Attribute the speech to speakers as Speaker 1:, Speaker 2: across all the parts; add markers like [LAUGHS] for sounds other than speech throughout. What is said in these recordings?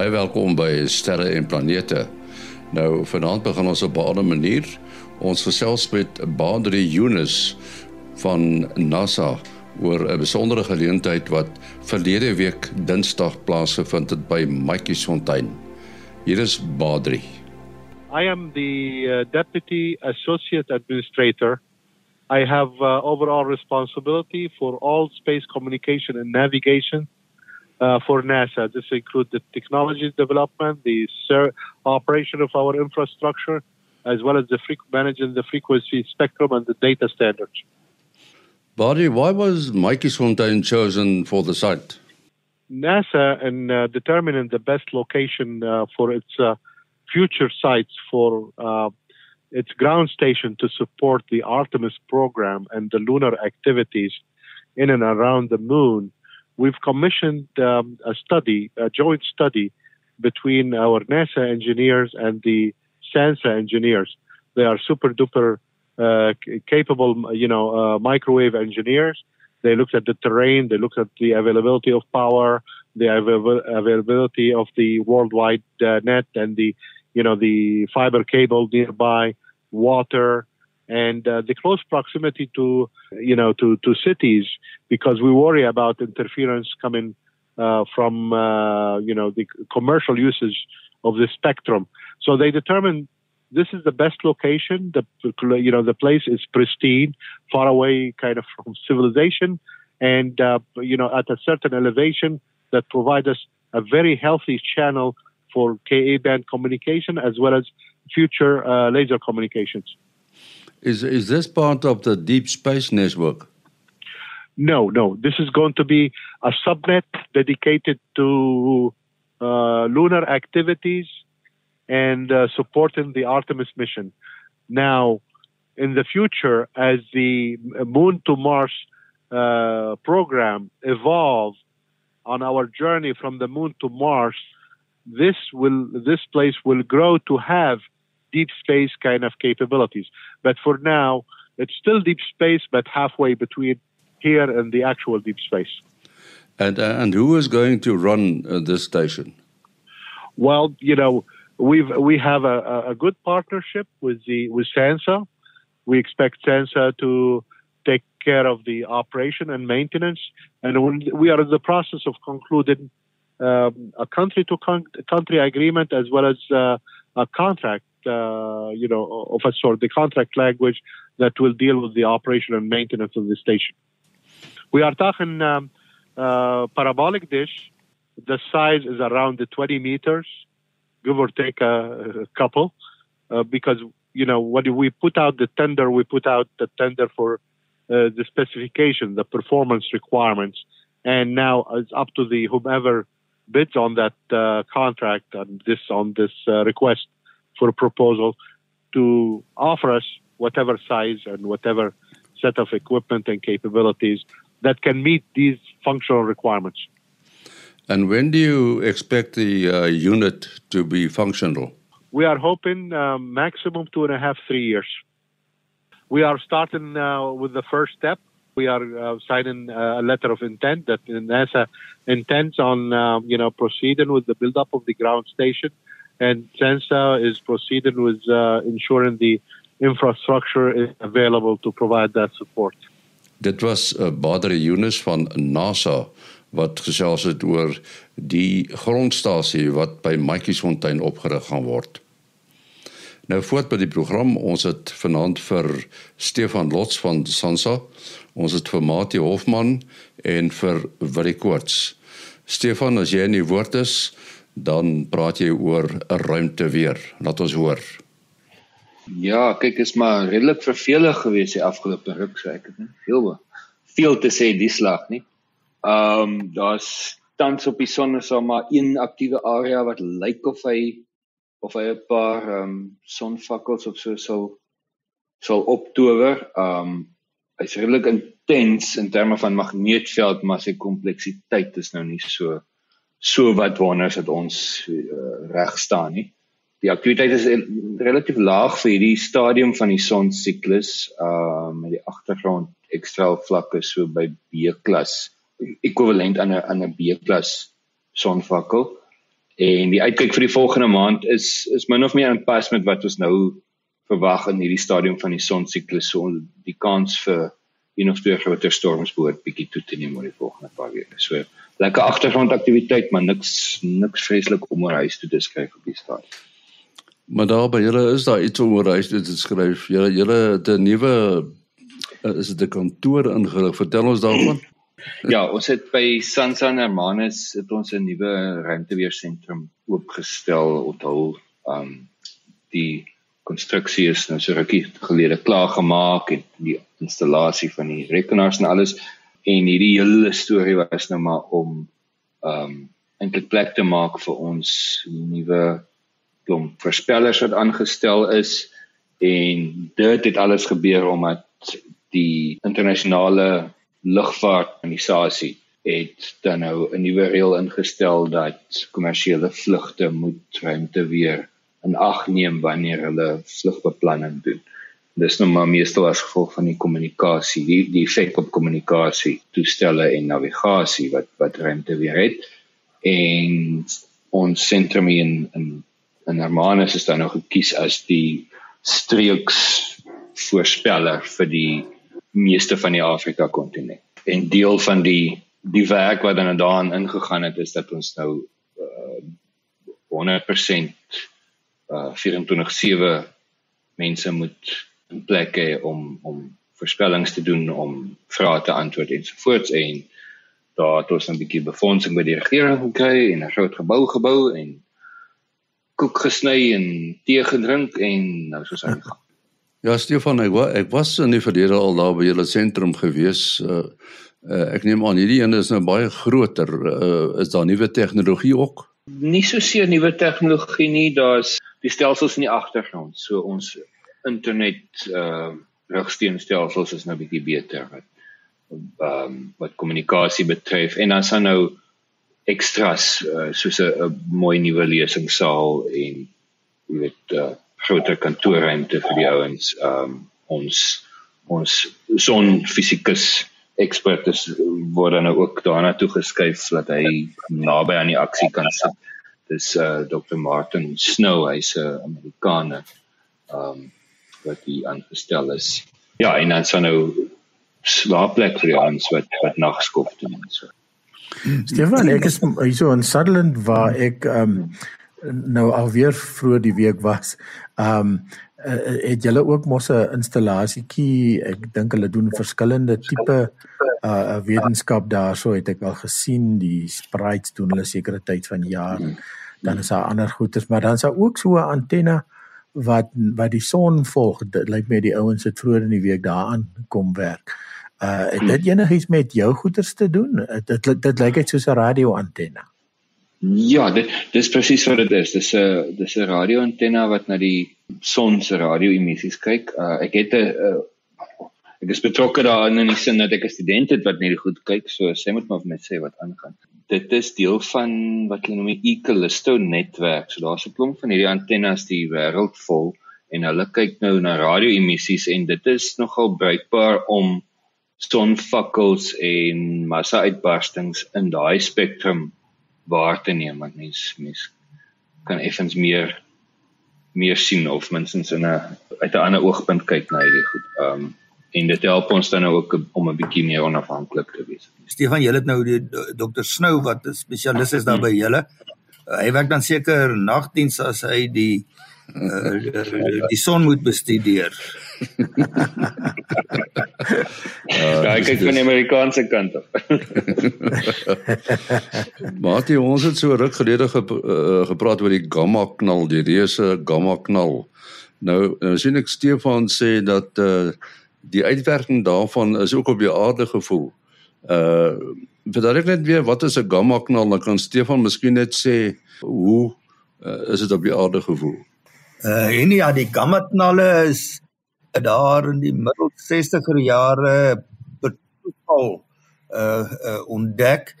Speaker 1: Baie welkom by Sterre en Planete. Nou vanaand begin ons op 'n ander manier. Ons gesels met Badri Yunus van NASA oor 'n besondere geleentheid wat verlede week Dinsdag plaasgevind het by Matjiesfontein. Hier is Badri.
Speaker 2: I am the uh, deputy associate administrator. I have uh, overall responsibility for all space communication and navigation for NASA. This includes the technology development, the ser- operation of our infrastructure, as well as the fre- managing the frequency spectrum and the data standards.
Speaker 1: Buddy, why was Matjiesfontein chosen for the site?
Speaker 2: NASA, in uh, determining the best location uh, for its uh, future sites for uh, its ground station to support the Artemis program and the lunar activities in and around the moon, we've commissioned um, a study, a joint study between our NASA engineers and the SANSA engineers. They are super duper uh, capable, you know, uh, microwave engineers. They looked at the terrain, they looked at the availability of power, the avail- availability of the worldwide uh, net, and the, you know, the fiber cable nearby, water, and uh, the close proximity to you know to to cities because we worry about interference coming uh, from uh, you know the commercial usage of the spectrum. So they determined this is the best location. The you know the place is pristine, far away kind of [LAUGHS] from civilization, and uh, you know at a certain elevation that provide us a very healthy channel for Ka band communication as well as future uh, laser communications.
Speaker 1: Is is this part of the deep space network?
Speaker 2: No, no. This is going to be a subnet dedicated to uh, lunar activities and uh, supporting the Artemis mission. Now, in the future, as the Moon to Mars uh, program evolves on our journey from the Moon to Mars, this will this place will grow to have deep space kind of capabilities. But for now, it's still deep space, but halfway between here and the actual deep space.
Speaker 1: And uh, and who is going to run uh, this station?
Speaker 2: Well, you know, we've we have a, a good partnership with the with SANSA. We expect SANSA to take care of the operation and maintenance, and we are in the process of concluding um, a country to con- country agreement as well as uh, a contract uh, you know, of a sort, the contract language that will deal with the operation and maintenance of the station. We are talking um, uh, parabolic dish. The size is around the 20 meters, give or take a, a couple, uh, because you know when we put out the tender, we put out the tender for uh, the specification, the performance requirements, and now it's up to the whomever bids on that uh, contract on this on this uh, request for a proposal to offer us whatever size and whatever set of equipment and capabilities that can meet these functional requirements.
Speaker 1: And when do you expect the uh, unit to be functional?
Speaker 2: We are hoping uh, maximum two and a half, three years. We are starting uh, with the first step. We are uh, signing a letter of intent that NASA intends on, uh, you know, proceeding with the build-up of the ground station and SENSA is proceeding with uh, ensuring the infrastructure is available to provide that support.
Speaker 1: Dit was uh, Badre Yunus van NASA wat gesels het oor die grondstasie wat by Matjiesfontein opgerig gaan word. Nou voort by die program, ons het vanaand vir Stefan Lots van Sansa, ons het vir Mati Hofman en vir Willie Koorts. Stefan, as jy in die woord is, dan praat jy oor 'n ruimte weer. Laat ons hoor.
Speaker 3: Ja, kyk, is maar redelik vervelig geweest die afgelope ruk, sê ek dit. Veel veel te sê die slag, nie. Ehm um, daar's tans op die son is daar maar een aktiewe area wat lyk of hy of hy 'n paar ehm um, sonvakkels of so sal sal optower. Ehm um, hy's redelik intens in terme van magneetveld, maar sy kompleksiteit is nou nie so so wat wonders dat ons uh, reg staan nie. Die aktiwiteit is relatief laag vir hierdie stadium van die son siklus, uh met die agtergrond ekstra vlakke so by B klas ekwivalent aan 'n aan 'n B klas sonvakkel En die uitkyk vir die volgende maand is is min of meer in pas met wat ons nou verwag in hierdie stadium van die sonsiklus. So die kans vir een of twee groter storms behoort bietjie toe te neem oor die volgende paar weke. So lekker agtergrondaktiwiteit, maar niks niks vreeslik om oor huis toe te skryf op die stadium.
Speaker 1: Maar daar by julle is daar iets om oor huis toe te skryf. Julle julle het 'n nuwe is dit 'n kantoor ingerig. Vertel ons daarvan.
Speaker 3: Ja, ons het by Sansan Hermanus het ons 'n nuwe ruimteweersentrum oopgestel. Onthou, um die konstruksie is nou so rukkie gelede klaar gemaak en die installasie van die rekenaars en alles en hierdie hele storie was nou maar om um eintlik plek te maak vir ons nuwe klomp voorspellers wat aangestel is en dit het alles gebeur omdat die internasionale lugvaartorganisasie het dan nou 'n nuwe reël ingestel dat kommersiële vlugte moet ruimte weer in ag neem wanneer hulle vlugbeplanning doen. Dis nou maar meestal as gevolg van die kommunikasie, die die effek op kommunikasie, toestelle en navigasie wat wat ruimte weer het. En ons sentrum in in in Hermanus is dan nou gekies as die streeks voorspeller vir die meeste van die Afrika kontinent. En deel van die die werk wat dan daarin ingegaan het is dat ons nou uh, 100% uh 24/7 mense moet in plek hê om om voorspellings te doen om vrae te antwoord ensovoorts en daar het ons 'n bietjie befondsing by die regering gekry en 'n groot gebou gebou en koek gesny en tee gedrink en nou soos hy gaan.
Speaker 1: Ja Stefan, ek, ek was in die verlede al daar by julle sentrum gewees. Uh, uh ek neem aan hierdie een is nou baie groter. Uh is daar nuwe tegnologie ook?
Speaker 3: Nie so seer nuwe tegnologie nie, daar's die stelsels in die agtergrond. So ons internet uh rugsteunstelsels is nou bietjie beter wat um, wat kommunikasie betref en dan sal nou ekstras uh, soos 'n mooi nuwe lesingsaal en jy weet uh, groter kantoorruimte vir die ouens. Ehm um, ons ons son fisikus ekspertes word dan ook daarna toe geskuif dat hy naby aan die aksie kan sit dis uh Dr. Martin Snow, hy's 'n Amerikaner. Um wat hy aangestel is. Ja, en dan sou nou slaapplek vir ons wat wat nagskof doen en so.
Speaker 4: Stefan, ek is hierso in Sutherland waar ek um nou alweer vroeër die week was. Um het julle ook mos 'n installasietjie. Ek dink hulle doen verskillende tipe uh wetenskap daarso het ek al gesien. Die sprites doen hulle sekere tyd van jaar. Dan is daar ander goeters maar dan is daar ook so 'n antenne wat wat die son volg. Dit lyk my die ouens het vroeër in die week daaraan kom werk. Uh het dit enigiets met jou goeters te doen? Dit dit, dit lyk net soos 'n radio antenne
Speaker 3: ja dit dis presies wat dit is. Dis 'n dis 'n radio antenne wat na die son se radio emissies kyk. Uh ek het 'n uh, ek is betrokke daarin in die sin dat ek 'n student het wat net goed kyk. So sê moet maar vir my sê wat aangaan. Dit is deel van wat hulle noem die Ecalisto netwerk. So daar's 'n klomp van hierdie antennes die wêreld vol en hulle kyk nou na radio-emissies en dit is nogal bruikbaar om sonvakkels en massa-uitbarstings in daai spektrum waar te neem want mens mens kan effens meer meer sien of minstens in 'n uit 'n ander oogpunt kyk na hierdie goed. Um en dit help ons dan nou ook om 'n bietjie meer onafhanklik te wees.
Speaker 5: Stefan, jy het nou die dokter Snou wat 'n spesialis is daar by julle. Hy werk dan seker nagdiens as hy die uh, [LAUGHS] die son moet bestudeer.
Speaker 3: Ja, ek kyk van die Amerikaanse kant af. [LAUGHS]
Speaker 1: Maar ons het so ruk gelede ge, uh, gepraat oor die gamma knal, die reuse gamma knal. Nou, nou sien ek Stefan sê dat uh die uitwerking daarvan is ook op die aarde gevoel. Uh vir dit net weer wat is 'n gamma knal? Dan kan Stefan miskien net sê hoe uh, is dit op die aarde gevoel?
Speaker 5: Uh en ja, die gamma knalle is daar in die middel 60er jare betoel uh, uh ontdek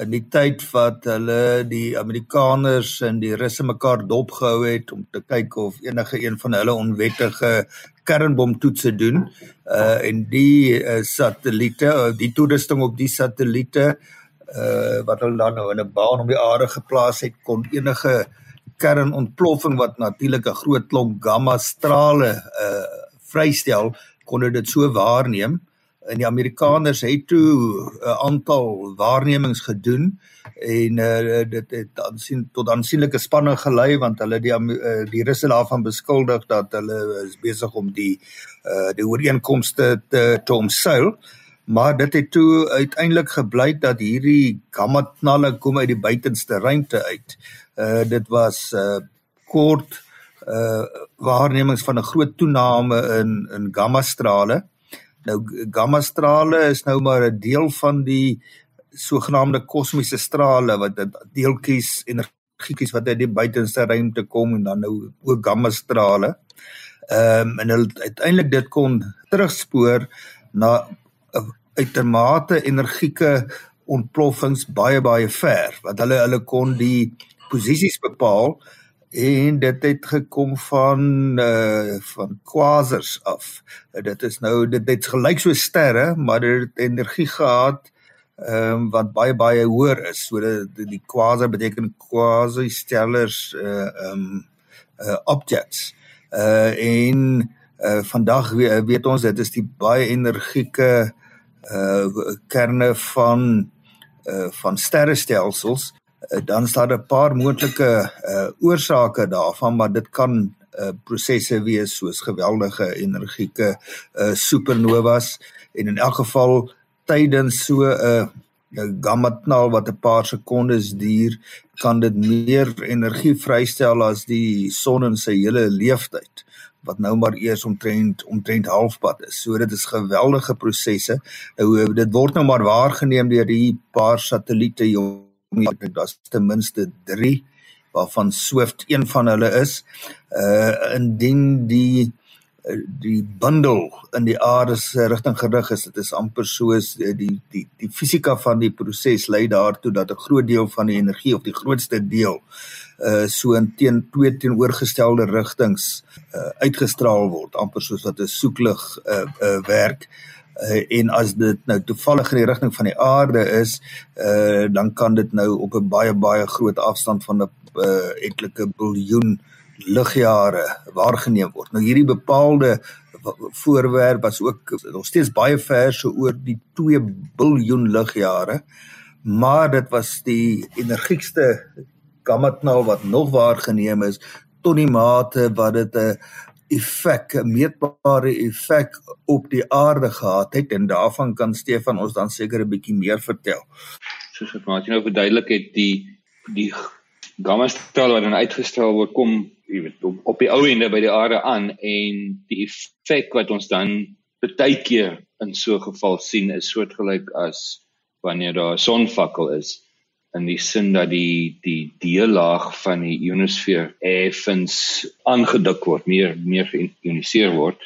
Speaker 5: in die tyd wat hulle die Amerikaners en die Russe mekaar dopgehou het om te kyk of enige een van hulle onwettige kernbomtoetse doen. Uh en die uh, satelliete uh, die toerusting op die satelliete uh wat hulle dan nou in 'n baan om die aarde geplaas het kon enige kernontploffing wat natuurlik 'n groot klomp gamma strale uh vrystel kon dit so waarneem en die Amerikaners het toe 'n aantal waarnemings gedoen en uh, dit het aansien tot aansienlike spanning gelei want hulle die uh, die Russe daarvan beskuldig dat hulle is besig om die uh, die ooreenkomste te te omseil maar dit het toe uiteindelik gebleik dat hierdie gamma knalle kom uit die buitenste ruimte uit. Uh dit was uh kort uh waarnemings van 'n groot toename in in gamma strale. Nou gamma strale is nou maar 'n deel van die sogenaamde kosmiese strale wat deeltjies energietjies wat uit die buitenste ruimte kom en dan nou ook gamma strale. Ehm um, en hulle uiteindelik dit kon terugspoor na uitermate energieke ontploffings baie baie ver wat hulle hulle kon die posisies bepaal en dit het gekom van uh van quasars af. Dit is nou dit het gelyk so sterre, maar dit het energie gehad ehm um, wat baie baie hoër is. So die, die quasar beteken quasi-stellars uh ehm um, uh objects. Uh en uh vandag weet, weet ons dit is die baie energieke uh kerne van uh van sterrestelsels uh, dan staan 'n paar moontlike uh oorsake daarvan maar dit kan uh prosesse wees soos geweldige energieke uh supernovas en in elk geval tydens so 'n uh, gamma knal wat 'n paar sekondes duur kan dit meer energie vrystel as die son in sy hele lewensduur wat nou maar eers omtrent omtrent halfpad is. So dit is geweldige prosesse. Nou dit word nou maar waargeneem deur die paar satelliete jong daar's ten minste 3 waarvan Swift een van hulle is. Uh indien die die bundel in die aarde se rigting gerig is, dit is amper soos die die die fisika van die proses lei daartoe dat 'n groot deel van die energie of die grootste deel uh so in teen twee teenoorgestelde rigtings uh uitgestraal word amper soos wat 'n soeklig uh, uh werk uh, en as dit nou toevallig in die rigting van die aarde is uh dan kan dit nou op 'n baie baie groot afstand van 'n uh, etlike biljoen ligjare waargeneem word. Nou hierdie bepaalde voorwerp was ook nog steeds baie ver so oor die 2 biljoen ligjare maar dit was die energiekste gammaknal wat nog waargeneem is tot die mate wat dit 'n effek, 'n meetbare effek op die aarde gehad het en daarvan kan Stefan ons dan seker 'n bietjie meer vertel.
Speaker 3: Soos wat Martin nou verduidelik het, die die gammastraal wat dan uitgestraal word kom, jy weet, op, op die ou ende by die aarde aan en die effek wat ons dan baie keer in so 'n geval sien is soortgelyk as wanneer daar 'n sonvakkel is in die sin dat die die deellaag van die ionosfeer effens aangedik word, meer meer geïoniseer word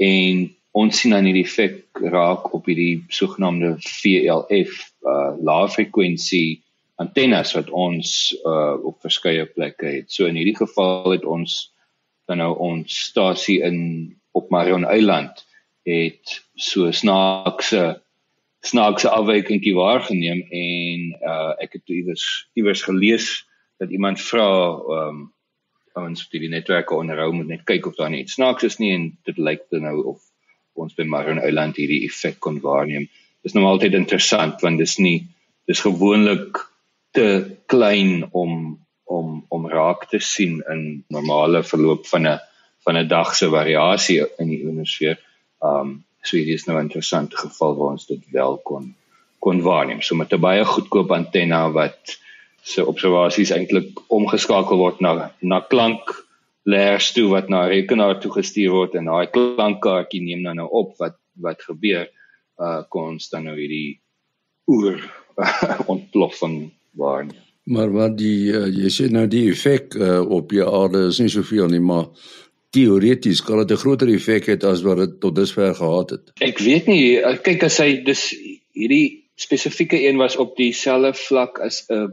Speaker 3: en ons sien dan hierdie effek raak op hierdie sogenaamde VLF uh lae frekwensie antennes wat ons uh op verskeie plekke het. So in hierdie geval het ons dan nou ons stasie in op Marion Eiland het so snaakse snaakse afwykingkie waargeneem en uh ek het iewers iewers gelees dat iemand vra um ons op die netwerke onderhou moet net kyk of daar net snaaks is nie en dit lyk dan nou of ons by Marion Island hierdie effek kon waarneem. Dis nou altyd interessant want dis nie dis gewoonlik te klein om om om raak te sien in normale verloop van 'n van 'n dag se variasie in die ionosfeer. Um So hierdie is nou 'n interessante geval waar ons dit wel kon kon waarneem. So met 'n baie goedkoop antenna wat se observasies eintlik omgeskakel word na na klank layers toe wat na rekenaar toe gestuur word en daai klankkaartjie neem dan nou op wat wat gebeur uh kon ons dan nou hierdie oor [LAUGHS] ontploffing waarneem.
Speaker 1: Maar wat die uh, jy sê nou die effek uh, op die aarde is nie soveel nie, maar teoreties kan dit 'n groter effek hê as wat dit tot dusver gehad het.
Speaker 3: Ek weet nie, kyk as hy dis hierdie spesifieke een was op dieselfde vlak as 'n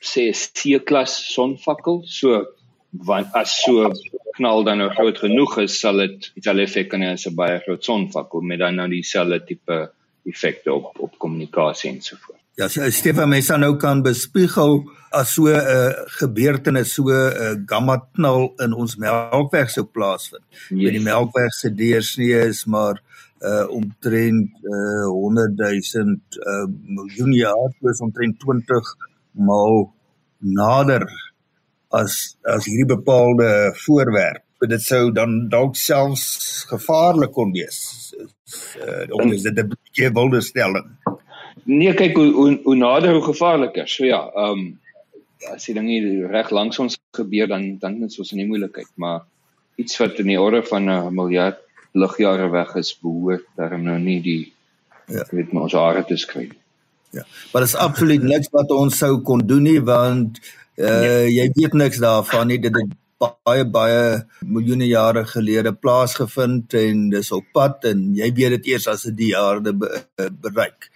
Speaker 3: sê C-klas sonvakkel, so want as so knal dan nou groot genoeg is, sal dit dieselfde effek kan hê as 'n baie groot sonvakkel met dan nou dieselfde tipe effekte op op kommunikasie en so voort.
Speaker 5: Ja, Stefan, mens dan nou kan bespiegel as so 'n uh, gebeurtenis so 'n uh, gamma knal in ons melkweg sou plaasvind. Yes. Die melkweg se deursnee is maar uh omtrent uh 100 000 uh miljoen jaar, dus omtrent 20 maal nader as as hierdie bepaalde voorwerp. Dit sou dan dalk selfs gevaarlik kon wees. Uh, is dit 'n bietjie wilde stelling?
Speaker 3: Nee, kyk hoe hoe, hoe nader hoe gevaarliker. So ja, ehm um, as die ding hier reg langs ons gebeur dan dan is ons in die moeilikheid, maar iets wat in die orde van 'n miljard ligjare weg is, behoort daarom nou nie die ja, weet maar ons hare te skry.
Speaker 5: Ja. Maar dit is absoluut niks wat ons sou kon doen nie want uh, nee. jy weet niks daarvan nie dit baie baie miljoene jare gelede plaasgevind en dis op pad en jy weet dit eers as dit die aarde be, bereik.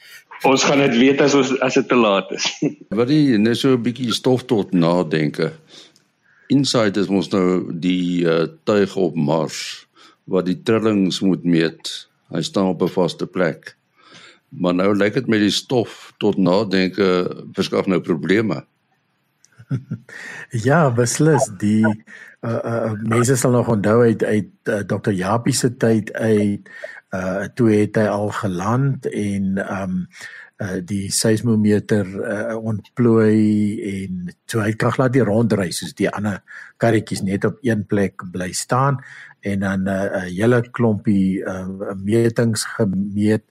Speaker 3: Ons gaan dit weet as ons as dit te laat is. [LAUGHS]
Speaker 1: Wat jy net so 'n bietjie stof tot nadenke. Inside is mos nou die uh, tuig op Mars wat die trillings moet meet. Hy staan op 'n vaste plek. Maar nou lyk dit met die stof tot nadenke verskaf nou probleme.
Speaker 4: Ja, beslis die uh, uh, mense sal nog onthou uit uit uh, Dr. Japie se tyd uit uh toe het hy al geland en um uh die seismometer uh ontplooi en toe hy krag laat die rondry soos die ander karretjies net op een plek bly staan en dan 'n uh, hele klompie uh metings gemeet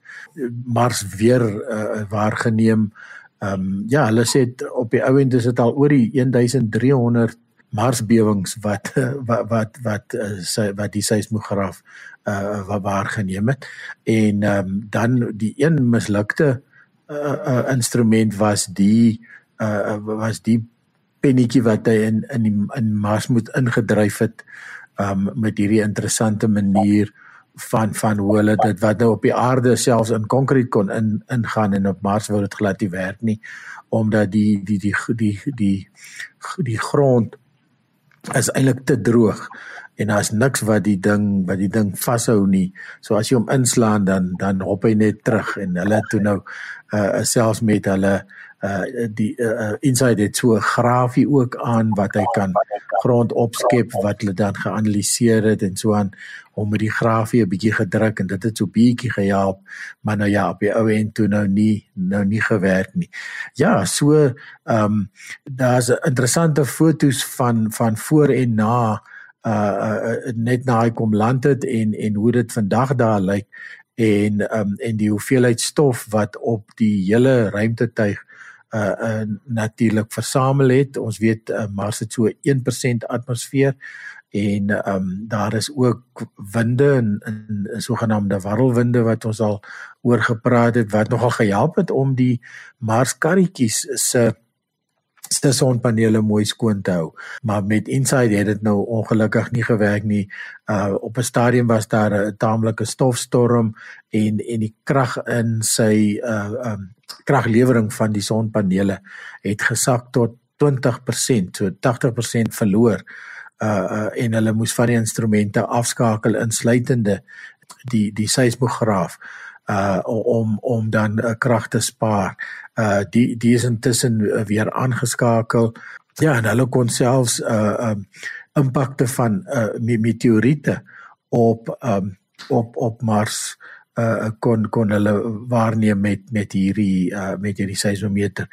Speaker 4: mars weer uh, waargeneem. Ehm um, ja, hulle sê op die ou end is dit al oor die 1300 marsbewings wat [LAUGHS] wat wat wat uh, wat die seismograaf uh wat waargeneem het. En ehm um, dan die een mislukte uh, uh instrument was die uh was die pennetjie wat hy in in die in Mars moet ingedryf het um met hierdie interessante manier van van hoe hulle dit wat nou op die aarde selfs in konkreet kon in ingaan en op Mars wou dit glad nie werk nie omdat die die die die die die, die grond is eintlik te droog en daar's niks wat die ding wat die ding vashou nie. So as jy hom inslaan dan dan hop hy net terug en hulle toe nou uh selfs met hulle uh die uh inside het so 'n grafie ook aan wat hy kan grond opskep wat hulle dan geanaliseer het en so aan om met die grafie 'n bietjie gedruk en dit het so bietjie gehelp maar nou ja op die ou end toe nou nie nou nie gewerk nie. Ja, so ehm um, daar's interessante fotos van van voor en na uh, uh net na hy kom land het en en hoe dit vandag daar lyk en um en die hoeveelheid stof wat op die hele ruimtetuig uh, uh natuurlik versamel het. Ons weet uh, Mars het so 1% atmosfeer en um daar is ook winde en, en, en sogenaamde warrelwinde wat ons al oor gepraat het wat nogal gehelp het om die Marskarretjies se uh, se sonpanele mooi skoon te hou. Maar met Inside het dit nou ongelukkig nie gewerk nie. Uh op 'n stadium was daar 'n taamlike stofstorm en en die krag in sy uh um kraglewering van die sonpanele het gesak tot 20%, so 80% verloor. Uh, uh en hulle moes van die instrumente afskakel insluitende die die seismograaf uh om om dan uh, krag te spaar. Uh die die is intussen uh, weer aangeskakel. Ja, en hulle kon selfs uh um impakte van uh meteoriete op um op op Mars uh uh kon kon hulle waarneem met met hierdie uh met hierdie seismometer.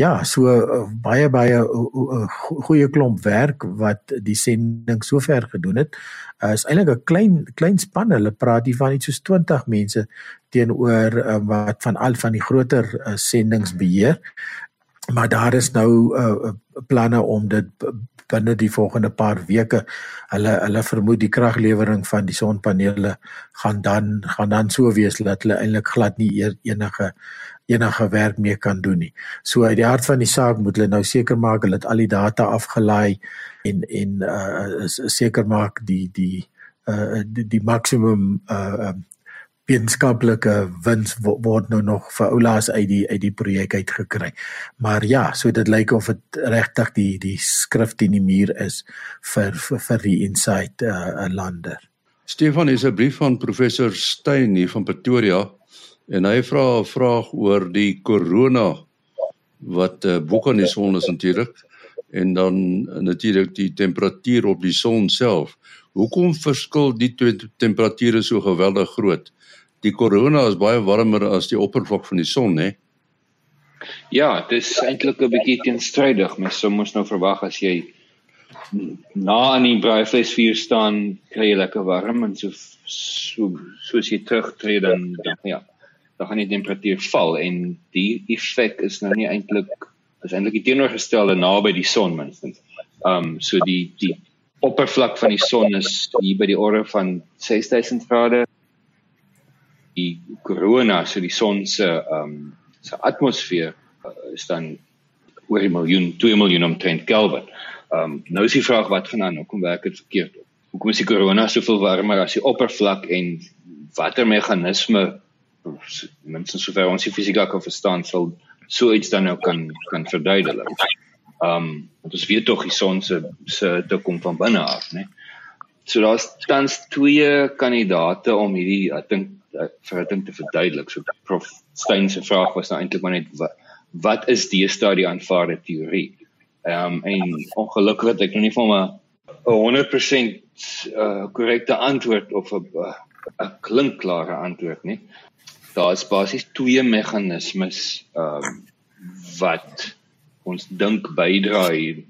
Speaker 4: Ja, so uh, baie baie uh, uh, goeie klomp werk wat die sending sover gedoen het. Uh is eintlik 'n klein klein span. Hulle praat hier van iets soos 20 mense teenoor uh, wat van al van die groter uh, sendings beheer. Maar daar is nou uh planne om dit binne die volgende paar weke hulle hulle vermoed die kraglewering van die sonpanele gaan dan gaan dan so wees dat hulle eintlik glad nie enige enige werk meer kan doen nie. So uit die hart van die saak moet hulle nou seker maak hulle het al die data afgelaai en en uh seker maak die die uh die, die maksimum uh wetenskaplike wins word nou nog vir oulaas uit die uit die projek uitgekry. Maar ja, so dit lyk of dit regtig die die skrif teen die muur is vir vir, vir die insight 'n uh, lander.
Speaker 1: Stefan is 'n brief van professor Steyn hier van Pretoria en hy vra 'n vraag oor die corona wat uh, bo kan die son is natuurlik en dan uh, natuurlik die temperatuur op die son self. Hoekom verskil die twee temperature so geweldig groot? Die korona is baie warmer as die oppervlak van die son, hè?
Speaker 3: Ja, dit is eintlik 'n bietjie teenstrydig. Mens sou mos nou verwag as jy na aan die braaivleisvuur staan, kry jy lekker warm en so so soos jy terugtree dan, dan ja, dan gaan die temperatuur val en die effek is nou nie eintlik is eintlik die teenoorgestelde naby die son minstens. Um so die die oppervlak van die son is hier by die orde van 6000 grade. Die korona, so die son se um se atmosfeer uh, is dan oor 'n miljoen, 2 miljoen omtrent Kelvin. Ehm um, nou is die vraag wat gaan aan? Hoekom werk dit verkeerd? Hoekom is die korona soveel warmer as die oppervlak en watter meganisme minstens sover ons die fisika kan verstaan sal so iets dan nou kan kan verduidelik. Ehm um, want ons weet tog die son se se te kom van binne af, né? So daar's tans twee kandidate om hierdie ek dink vir ding te verduidelik. So prof Stein se vraag was nou eintlik maar net wat, wat is die stadie aanvaarde teorie? Ehm um, en ongelukkig het ek nog nie van 'n 100% uh korrekte antwoord of 'n 'n klinkklare antwoord nie. Daar is basies twee meganismes ehm um, wat ons dink bydra hier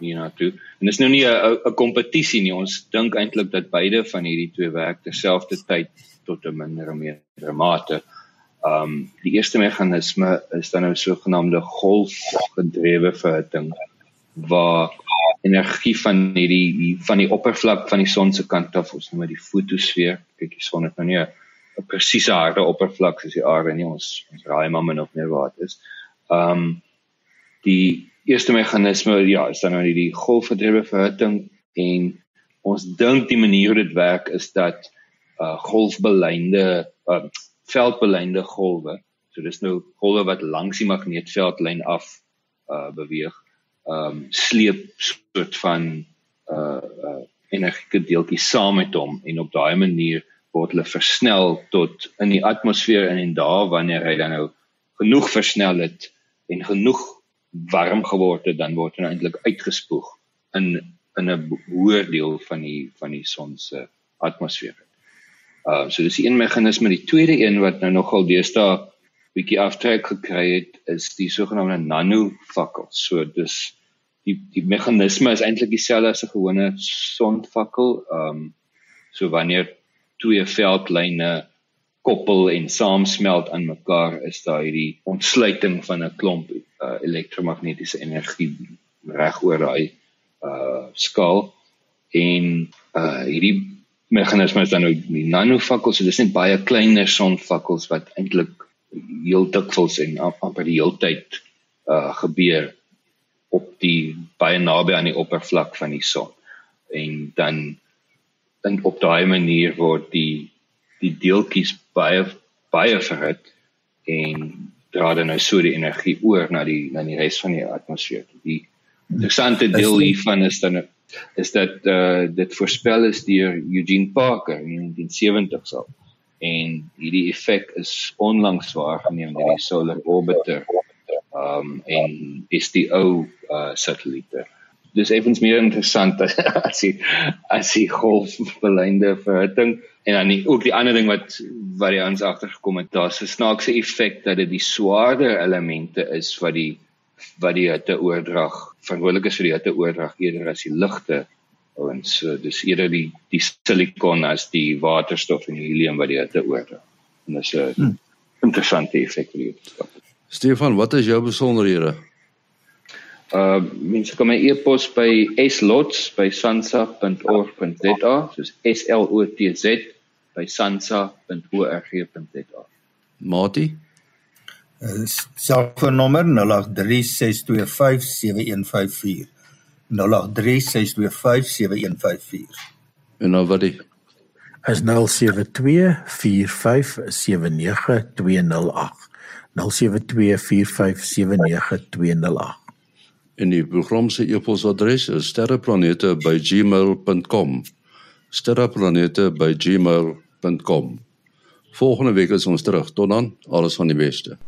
Speaker 3: hierna toe. En dis nou nie 'n 'n kompetisie nie. Ons dink eintlik dat beide van hierdie twee werk terselfdertyd tot 'n minder of meer mate. Ehm um, die eerste meganisme is dan nou sogenaamde golfgedrewe verhitting waar energie van hierdie van die oppervlak van die son se kant af ons noem dit die fotosfeer kyk die son het nou nie 'n presiese harde oppervlak soos die aarde nie ons ons raai maar min of meer wat is ehm um, die eerste meganisme ja is dan nou die golfgedrewe verhitting en ons dink die manier hoe dit werk is dat uh golfbelynde uh, veldbelynde golwe so dis nou golwe wat langs die magneetveldlyn af uh beweeg um, sleep soort van uh uh energieke deeltjies saam met hom en op daai manier word hulle versnel tot in die atmosfeer en en daar wanneer hy dan nou genoeg versnel het en genoeg warm geword het dan word hy nou eintlik uitgespoeg in in 'n hoër deel van die van die son se atmosfeer. Uh so dis een meganisme, die tweede een wat nou nogal deesdae bietjie aftrek gekry het is die sogenaamde nanofakkel. So dis die die meganisme is eintlik dieselfde as 'n gewone sonvakkel. Ehm um, so wanneer twee veldlyne koppel en saamsmelt aan mekaar is daar hierdie ontsluiting van 'n klomp uh, elektromagnetiese energie reg oor daai uh skaal en uh hierdie meganisme is dan nou die nanovakkels so dis net baie kleiner sonvakkels wat eintlik heel dikwels en amper die heeltyd uh gebeur op die baie naby aan die oppervlak van die son. En dan dan op daai manier word die die deeltjies baie baie verhit en dra dan nou so die energie oor na die na die res van die atmosfeer. Die interessante deel hiervan is dan is dat uh dit voorspel is deur Eugene Parker in die 70s al en hierdie effek is onlangs waargeneem deur die Solar Orbiter um en ou uh satelliete. Dis effens meer interessant [LAUGHS] as die as die golfbelynde verhitting en dan die, ook die ander ding wat wat die ons agtergekom het, daar's 'n snaakse effek dat dit die swaarder elemente is wat die wat die hitte oordrag verantwoordelik is vir die hitte oordrag eerder as die ligte en so dis eerder die die silikon as die waterstof en die helium wat die hitte oordra. En dis 'n hmm. interessante effek vir wetenskap.
Speaker 1: Stefan, wat is jou besonderhede?
Speaker 3: Uh mense kan my e-pos by slots@sansa.org.za, soos S L O T Z by sansa.org.za.
Speaker 1: Mati?
Speaker 5: Selfoonnommer 0836257154. 0836257154.
Speaker 1: En nou wat die
Speaker 4: is 0724579208. 0724579208.
Speaker 1: En die program se e-posadres is sterreplanete@gmail.com. sterreplanete@gmail.com. Volgende week is ons terug. Tot dan, alles van die beste.